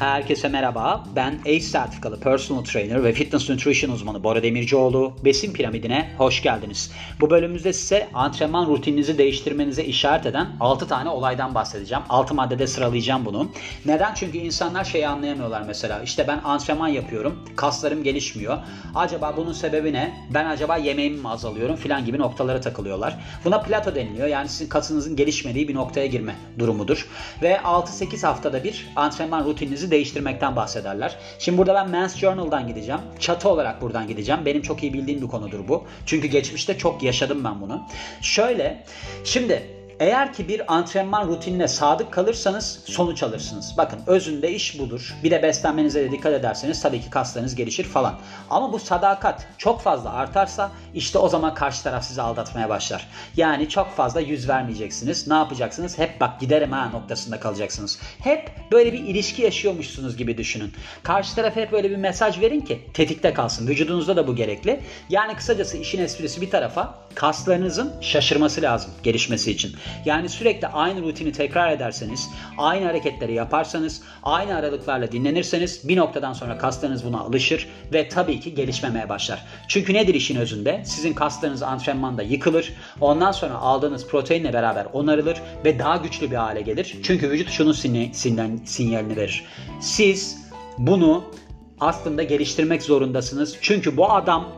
Herkese merhaba. Ben ACE sertifikalı personal trainer ve fitness nutrition uzmanı Bora Demircioğlu. Besin piramidine hoş geldiniz. Bu bölümümüzde size antrenman rutininizi değiştirmenize işaret eden 6 tane olaydan bahsedeceğim. 6 maddede sıralayacağım bunu. Neden? Çünkü insanlar şeyi anlayamıyorlar mesela. İşte ben antrenman yapıyorum, kaslarım gelişmiyor. Acaba bunun sebebi ne? Ben acaba yemeğimi mi azalıyorum filan gibi noktalara takılıyorlar. Buna plato deniliyor. Yani sizin kasınızın gelişmediği bir noktaya girme durumudur. Ve 6-8 haftada bir antrenman rutininizi değiştirmekten bahsederler. Şimdi burada ben Men's Journal'dan gideceğim. Çatı olarak buradan gideceğim. Benim çok iyi bildiğim bir konudur bu. Çünkü geçmişte çok yaşadım ben bunu. Şöyle, şimdi eğer ki bir antrenman rutinine sadık kalırsanız sonuç alırsınız. Bakın özünde iş budur. Bir de beslenmenize de dikkat ederseniz tabii ki kaslarınız gelişir falan. Ama bu sadakat çok fazla artarsa işte o zaman karşı taraf sizi aldatmaya başlar. Yani çok fazla yüz vermeyeceksiniz. Ne yapacaksınız? Hep bak giderim ha noktasında kalacaksınız. Hep böyle bir ilişki yaşıyormuşsunuz gibi düşünün. Karşı tarafa hep böyle bir mesaj verin ki tetikte kalsın. Vücudunuzda da bu gerekli. Yani kısacası işin esprisi bir tarafa kaslarınızın şaşırması lazım gelişmesi için. Yani sürekli aynı rutini tekrar ederseniz, aynı hareketleri yaparsanız, aynı aralıklarla dinlenirseniz bir noktadan sonra kaslarınız buna alışır ve tabii ki gelişmemeye başlar. Çünkü nedir işin özünde? Sizin kaslarınız antrenmanda yıkılır. Ondan sonra aldığınız proteinle beraber onarılır ve daha güçlü bir hale gelir. Çünkü vücut şunun sinyalini verir. Siz bunu aslında geliştirmek zorundasınız. Çünkü bu adam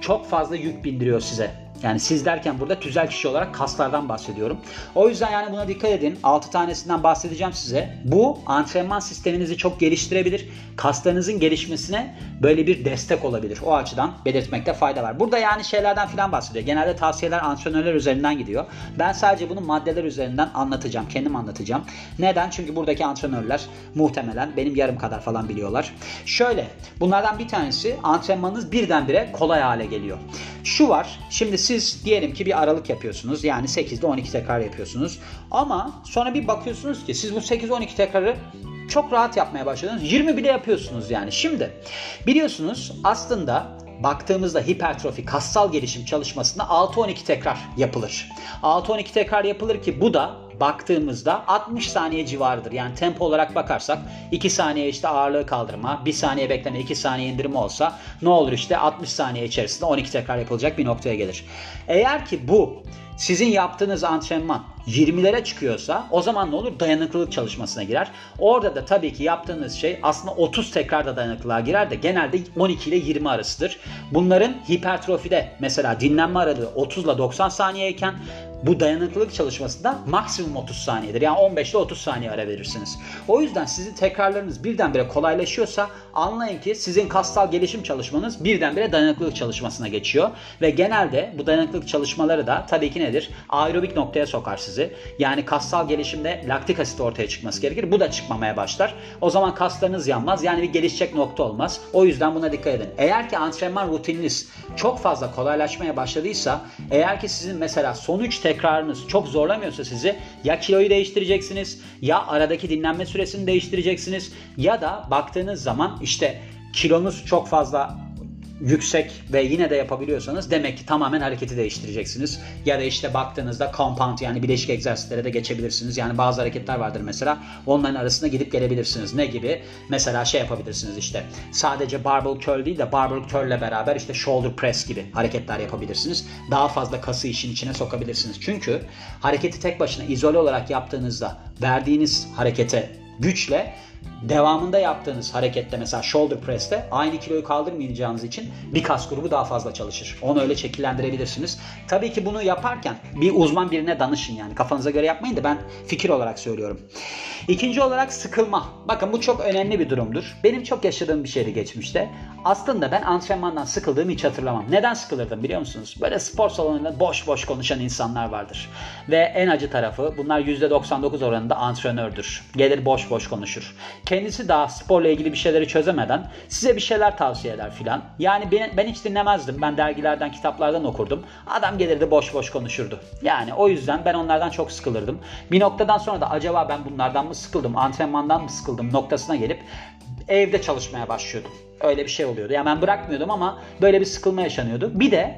çok fazla yük bindiriyor size. Yani siz derken burada tüzel kişi olarak kaslardan bahsediyorum. O yüzden yani buna dikkat edin. 6 tanesinden bahsedeceğim size. Bu antrenman sisteminizi çok geliştirebilir. Kaslarınızın gelişmesine böyle bir destek olabilir. O açıdan belirtmekte fayda var. Burada yani şeylerden filan bahsediyor. Genelde tavsiyeler antrenörler üzerinden gidiyor. Ben sadece bunu maddeler üzerinden anlatacağım. Kendim anlatacağım. Neden? Çünkü buradaki antrenörler muhtemelen benim yarım kadar falan biliyorlar. Şöyle bunlardan bir tanesi antrenmanınız birdenbire kolay hale geliyor. Şu var. Şimdi siz diyelim ki bir aralık yapıyorsunuz. Yani 8'de 12 tekrar yapıyorsunuz. Ama sonra bir bakıyorsunuz ki siz bu 8-12 tekrarı çok rahat yapmaya başladınız. 20 bile yapıyorsunuz yani. Şimdi biliyorsunuz aslında baktığımızda hipertrofi, kassal gelişim çalışmasında 6-12 tekrar yapılır. 6-12 tekrar yapılır ki bu da baktığımızda 60 saniye civarıdır. Yani tempo olarak bakarsak 2 saniye işte ağırlığı kaldırma, 1 saniye bekleme, 2 saniye indirme olsa ne olur işte 60 saniye içerisinde 12 tekrar yapılacak bir noktaya gelir. Eğer ki bu sizin yaptığınız antrenman 20'lere çıkıyorsa o zaman ne olur? Dayanıklılık çalışmasına girer. Orada da tabii ki yaptığınız şey aslında 30 tekrar da dayanıklılığa girer de genelde 12 ile 20 arasıdır. Bunların hipertrofide mesela dinlenme aralığı 30 ile 90 saniyeyken bu dayanıklılık çalışmasında maksimum 30 saniyedir. Yani 15 ile 30 saniye ara verirsiniz. O yüzden sizin tekrarlarınız birdenbire kolaylaşıyorsa anlayın ki sizin kassal gelişim çalışmanız birdenbire dayanıklılık çalışmasına geçiyor. Ve genelde bu dayanıklılık çalışmaları da tabii ki nedir? Aerobik noktaya sokar sizi. Yani kassal gelişimde laktik asit ortaya çıkması gerekir. Bu da çıkmamaya başlar. O zaman kaslarınız yanmaz. Yani bir gelişecek nokta olmaz. O yüzden buna dikkat edin. Eğer ki antrenman rutininiz çok fazla kolaylaşmaya başladıysa eğer ki sizin mesela son 3 tekrarınız. Çok zorlamıyorsa sizi ya kiloyu değiştireceksiniz ya aradaki dinlenme süresini değiştireceksiniz ya da baktığınız zaman işte kilonuz çok fazla yüksek ve yine de yapabiliyorsanız demek ki tamamen hareketi değiştireceksiniz. Ya da işte baktığınızda compound yani bileşik egzersizlere de geçebilirsiniz. Yani bazı hareketler vardır mesela onların arasında gidip gelebilirsiniz. Ne gibi? Mesela şey yapabilirsiniz işte sadece barbell curl değil de barbell curl ile beraber işte shoulder press gibi hareketler yapabilirsiniz. Daha fazla kası işin içine sokabilirsiniz. Çünkü hareketi tek başına izole olarak yaptığınızda verdiğiniz harekete güçle devamında yaptığınız harekette mesela shoulder press'te aynı kiloyu kaldırmayacağınız için bir kas grubu daha fazla çalışır. Onu öyle şekillendirebilirsiniz. Tabii ki bunu yaparken bir uzman birine danışın yani. Kafanıza göre yapmayın da ben fikir olarak söylüyorum. İkinci olarak sıkılma. Bakın bu çok önemli bir durumdur. Benim çok yaşadığım bir şeydi geçmişte. Aslında ben antrenmandan sıkıldığımı hiç hatırlamam. Neden sıkılırdım biliyor musunuz? Böyle spor salonunda boş boş konuşan insanlar vardır. Ve en acı tarafı bunlar %99 oranında antrenördür. Gelir boş boş konuşur. Kendisi daha sporla ilgili bir şeyleri çözemeden size bir şeyler tavsiye eder filan. Yani ben, ben hiç dinlemezdim. Ben dergilerden, kitaplardan okurdum. Adam gelirdi boş boş konuşurdu. Yani o yüzden ben onlardan çok sıkılırdım. Bir noktadan sonra da acaba ben bunlardan mı sıkıldım, antrenmandan mı sıkıldım noktasına gelip evde çalışmaya başlıyordum. Öyle bir şey oluyordu. Yani ben bırakmıyordum ama böyle bir sıkılma yaşanıyordu. Bir de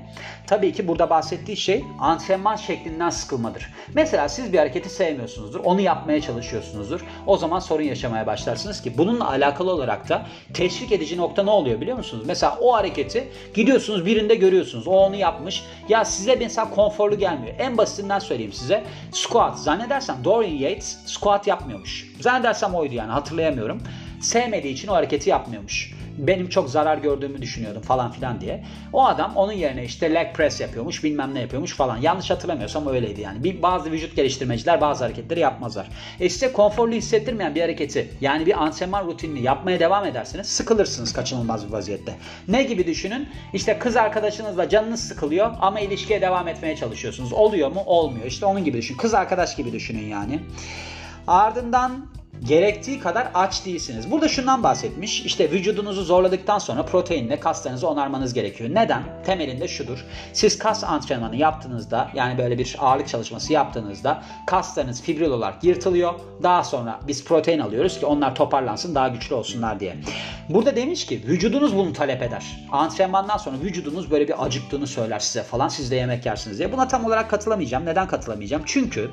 tabii ki burada bahsettiği şey antrenman şeklinden sıkılmadır. Mesela siz bir hareketi sevmiyorsunuzdur. Onu yapmaya çalışıyorsunuzdur. O zaman sorun yaşamaya başlarsınız ki bununla alakalı olarak da teşvik edici nokta ne oluyor biliyor musunuz? Mesela o hareketi gidiyorsunuz birinde görüyorsunuz. O onu yapmış. Ya size mesela konforlu gelmiyor. En basitinden söyleyeyim size. Squat. Zannedersem Dorian Yates squat yapmıyormuş. Zannedersem oydu yani hatırlayamıyorum. Sevmediği için o hareketi yapmıyormuş benim çok zarar gördüğümü düşünüyordum falan filan diye. O adam onun yerine işte leg press yapıyormuş bilmem ne yapıyormuş falan. Yanlış hatırlamıyorsam öyleydi yani. Bir, bazı vücut geliştirmeciler bazı hareketleri yapmazlar. E size konforlu hissettirmeyen bir hareketi yani bir antrenman rutinini yapmaya devam ederseniz sıkılırsınız kaçınılmaz bir vaziyette. Ne gibi düşünün? İşte kız arkadaşınızla canınız sıkılıyor ama ilişkiye devam etmeye çalışıyorsunuz. Oluyor mu? Olmuyor. İşte onun gibi düşün. Kız arkadaş gibi düşünün yani. Ardından gerektiği kadar aç değilsiniz. Burada şundan bahsetmiş. İşte vücudunuzu zorladıktan sonra proteinle kaslarınızı onarmanız gerekiyor. Neden? Temelinde şudur. Siz kas antrenmanı yaptığınızda yani böyle bir ağırlık çalışması yaptığınızda kaslarınız fibril olarak yırtılıyor. Daha sonra biz protein alıyoruz ki onlar toparlansın daha güçlü olsunlar diye. Burada demiş ki vücudunuz bunu talep eder. Antrenmandan sonra vücudunuz böyle bir acıktığını söyler size falan. Siz de yemek yersiniz diye. Buna tam olarak katılamayacağım. Neden katılamayacağım? Çünkü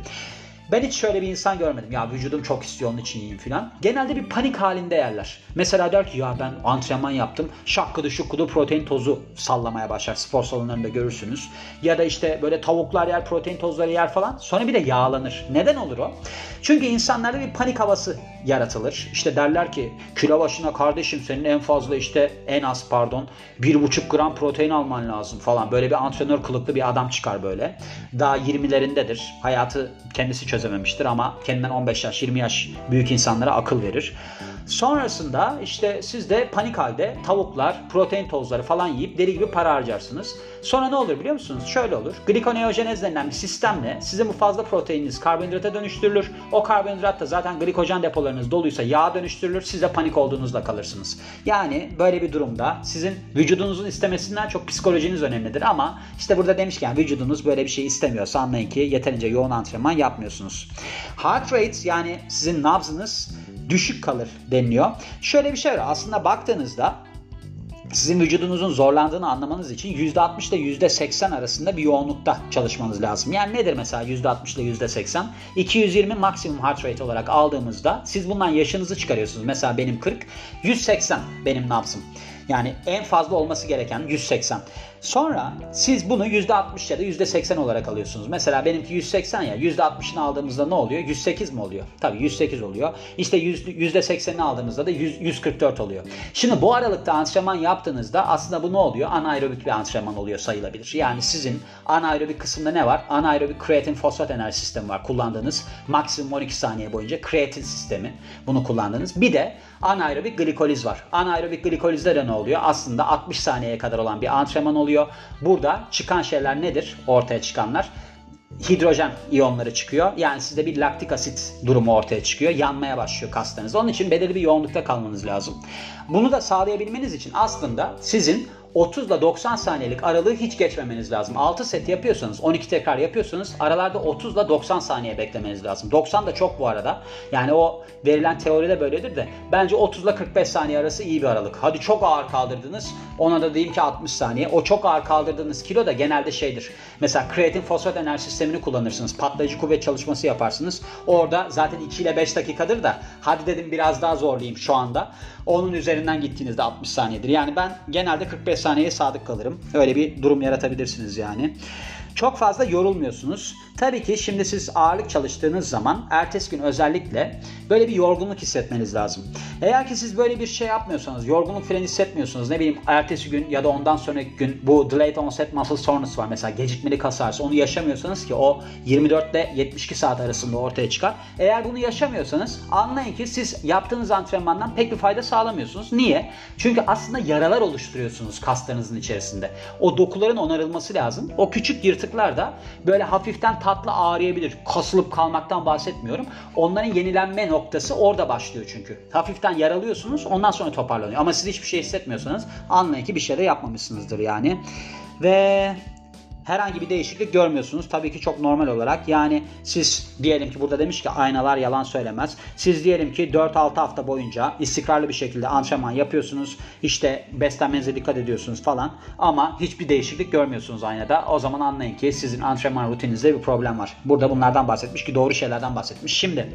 ben hiç şöyle bir insan görmedim. Ya vücudum çok istiyor onun için yiyeyim filan. Genelde bir panik halinde yerler. Mesela der ki ya ben antrenman yaptım. Şakkıdı şukkudu protein tozu sallamaya başlar. Spor salonlarında görürsünüz. Ya da işte böyle tavuklar yer, protein tozları yer falan. Sonra bir de yağlanır. Neden olur o? Çünkü insanlarda bir panik havası yaratılır. İşte derler ki kilo başına kardeşim senin en fazla işte en az pardon 1,5 gram protein alman lazım falan. Böyle bir antrenör kılıklı bir adam çıkar böyle. Daha 20'lerindedir. Hayatı kendisi çözememiştir ama kendinden 15 yaş 20 yaş büyük insanlara akıl verir. Sonrasında işte siz de panik halde tavuklar, protein tozları falan yiyip deli gibi para harcarsınız. Sonra ne olur biliyor musunuz? Şöyle olur. Glikoneojenez denilen bir sistemle sizin bu fazla proteininiz karbonhidrata dönüştürülür. O karbonhidrat da zaten glikojen depolarınız doluysa yağ dönüştürülür. Siz de panik olduğunuzda kalırsınız. Yani böyle bir durumda sizin vücudunuzun istemesinden çok psikolojiniz önemlidir ama işte burada demişken vücudunuz böyle bir şey istemiyorsa anlayın ki yeterince yoğun antrenman yapmıyorsunuz. Heart rate yani sizin nabzınız düşük kalır deniliyor. Şöyle bir şey var. Aslında baktığınızda sizin vücudunuzun zorlandığını anlamanız için %60 ile %80 arasında bir yoğunlukta çalışmanız lazım. Yani nedir mesela %60 ile %80? 220 maksimum heart rate olarak aldığımızda siz bundan yaşınızı çıkarıyorsunuz. Mesela benim 40, 180 benim nabzım. Yani en fazla olması gereken 180. Sonra siz bunu %60 ya da %80 olarak alıyorsunuz. Mesela benimki 180 ya %60'ını aldığımızda ne oluyor? 108 mi oluyor? Tabii 108 oluyor. İşte %80'ini aldığımızda da 100, 144 oluyor. Şimdi bu aralıkta antrenman yaptığınızda aslında bu ne oluyor? Anaerobik bir antrenman oluyor sayılabilir. Yani sizin anaerobik kısımda ne var? Anaerobik kreatin fosfat enerji sistemi var kullandığınız. Maksimum 12 saniye boyunca kreatin sistemi bunu kullandığınız. Bir de anaerobik glikoliz var. Anaerobik glikolizde de ne oluyor? Aslında 60 saniyeye kadar olan bir antrenman oluyor oluyor. Burada çıkan şeyler nedir? Ortaya çıkanlar hidrojen iyonları çıkıyor. Yani sizde bir laktik asit durumu ortaya çıkıyor. Yanmaya başlıyor kaslarınız. Onun için belirli bir yoğunlukta kalmanız lazım. Bunu da sağlayabilmeniz için aslında sizin 30 ile 90 saniyelik aralığı hiç geçmemeniz lazım. 6 set yapıyorsanız, 12 tekrar yapıyorsanız aralarda 30 ile 90 saniye beklemeniz lazım. 90 da çok bu arada. Yani o verilen teoride böyledir de bence 30 ile 45 saniye arası iyi bir aralık. Hadi çok ağır kaldırdınız. Ona da diyeyim ki 60 saniye. O çok ağır kaldırdığınız kilo da genelde şeydir. Mesela kreatin fosfat enerji sistemini kullanırsınız. Patlayıcı kuvvet çalışması yaparsınız. Orada zaten 2 ile 5 dakikadır da hadi dedim biraz daha zorlayayım şu anda. Onun üzerinden gittiğinizde 60 saniyedir. Yani ben genelde 45 saniyeye sadık kalırım. Öyle bir durum yaratabilirsiniz yani. Çok fazla yorulmuyorsunuz. Tabii ki şimdi siz ağırlık çalıştığınız zaman ertesi gün özellikle böyle bir yorgunluk hissetmeniz lazım. Eğer ki siz böyle bir şey yapmıyorsanız, yorgunluk falan hissetmiyorsunuz, ne bileyim ertesi gün ya da ondan sonraki gün bu delayed onset muscle soreness var mesela gecikmeli kas ağrısı onu yaşamıyorsanız ki o 24 ile 72 saat arasında ortaya çıkar. Eğer bunu yaşamıyorsanız anlayın ki siz yaptığınız antrenmandan pek bir fayda sağlamıyorsunuz. Niye? Çünkü aslında yaralar oluşturuyorsunuz kaslarınızın içerisinde. O dokuların onarılması lazım. O küçük yırtıklar da böyle hafiften tatlı ağrıyabilir. Kasılıp kalmaktan bahsetmiyorum. Onların yenilenme noktası orada başlıyor çünkü. Hafiften yaralıyorsunuz ondan sonra toparlanıyor. Ama siz hiçbir şey hissetmiyorsanız anlayın ki bir şey de yapmamışsınızdır yani. Ve herhangi bir değişiklik görmüyorsunuz. Tabii ki çok normal olarak. Yani siz diyelim ki burada demiş ki aynalar yalan söylemez. Siz diyelim ki 4-6 hafta boyunca istikrarlı bir şekilde antrenman yapıyorsunuz. İşte beslenmenize dikkat ediyorsunuz falan. Ama hiçbir değişiklik görmüyorsunuz aynada. O zaman anlayın ki sizin antrenman rutininizde bir problem var. Burada bunlardan bahsetmiş ki doğru şeylerden bahsetmiş. Şimdi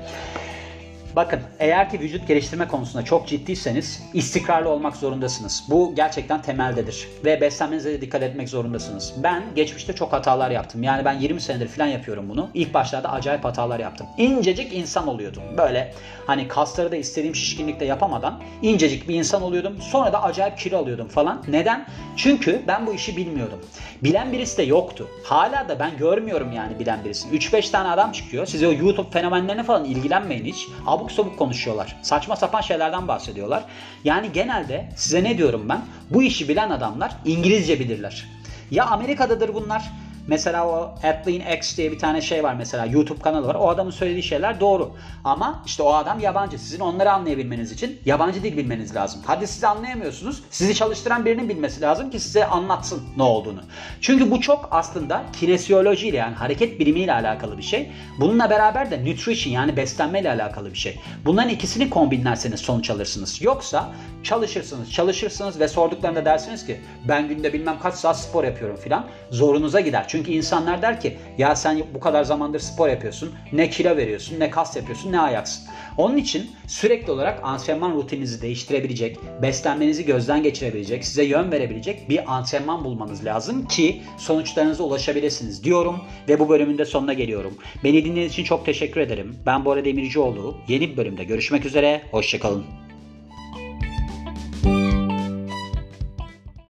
Bakın eğer ki vücut geliştirme konusunda çok ciddiyseniz istikrarlı olmak zorundasınız. Bu gerçekten temeldedir. Ve beslenmenize de dikkat etmek zorundasınız. Ben geçmişte çok hatalar yaptım. Yani ben 20 senedir falan yapıyorum bunu. İlk başlarda acayip hatalar yaptım. İncecik insan oluyordum. Böyle hani kasları da istediğim şişkinlikte yapamadan incecik bir insan oluyordum. Sonra da acayip kilo alıyordum falan. Neden? Çünkü ben bu işi bilmiyordum. Bilen birisi de yoktu. Hala da ben görmüyorum yani bilen birisini. 3-5 tane adam çıkıyor. Size o YouTube fenomenlerine falan ilgilenmeyin hiç. Abuk sabuk konuşuyorlar. Saçma sapan şeylerden bahsediyorlar. Yani genelde size ne diyorum ben? Bu işi bilen adamlar İngilizce bilirler. Ya Amerika'dadır bunlar Mesela o Athlean X diye bir tane şey var mesela YouTube kanalı var. O adamın söylediği şeyler doğru. Ama işte o adam yabancı. Sizin onları anlayabilmeniz için yabancı dil bilmeniz lazım. Hadi siz anlayamıyorsunuz. Sizi çalıştıran birinin bilmesi lazım ki size anlatsın ne olduğunu. Çünkü bu çok aslında kinesiyolojiyle yani hareket bilimiyle alakalı bir şey. Bununla beraber de nutrition yani beslenmeyle alakalı bir şey. Bunların ikisini kombinlerseniz sonuç alırsınız. Yoksa çalışırsınız, çalışırsınız ve sorduklarında dersiniz ki ben günde bilmem kaç saat spor yapıyorum filan. Zorunuza gider. Çünkü insanlar der ki ya sen bu kadar zamandır spor yapıyorsun. Ne kilo veriyorsun, ne kas yapıyorsun, ne ayaksın. Onun için sürekli olarak antrenman rutininizi değiştirebilecek, beslenmenizi gözden geçirebilecek, size yön verebilecek bir antrenman bulmanız lazım ki sonuçlarınıza ulaşabilirsiniz diyorum ve bu bölümün de sonuna geliyorum. Beni dinlediğiniz için çok teşekkür ederim. Ben Bora Demircioğlu. Yeni bir bölümde görüşmek üzere. Hoşçakalın.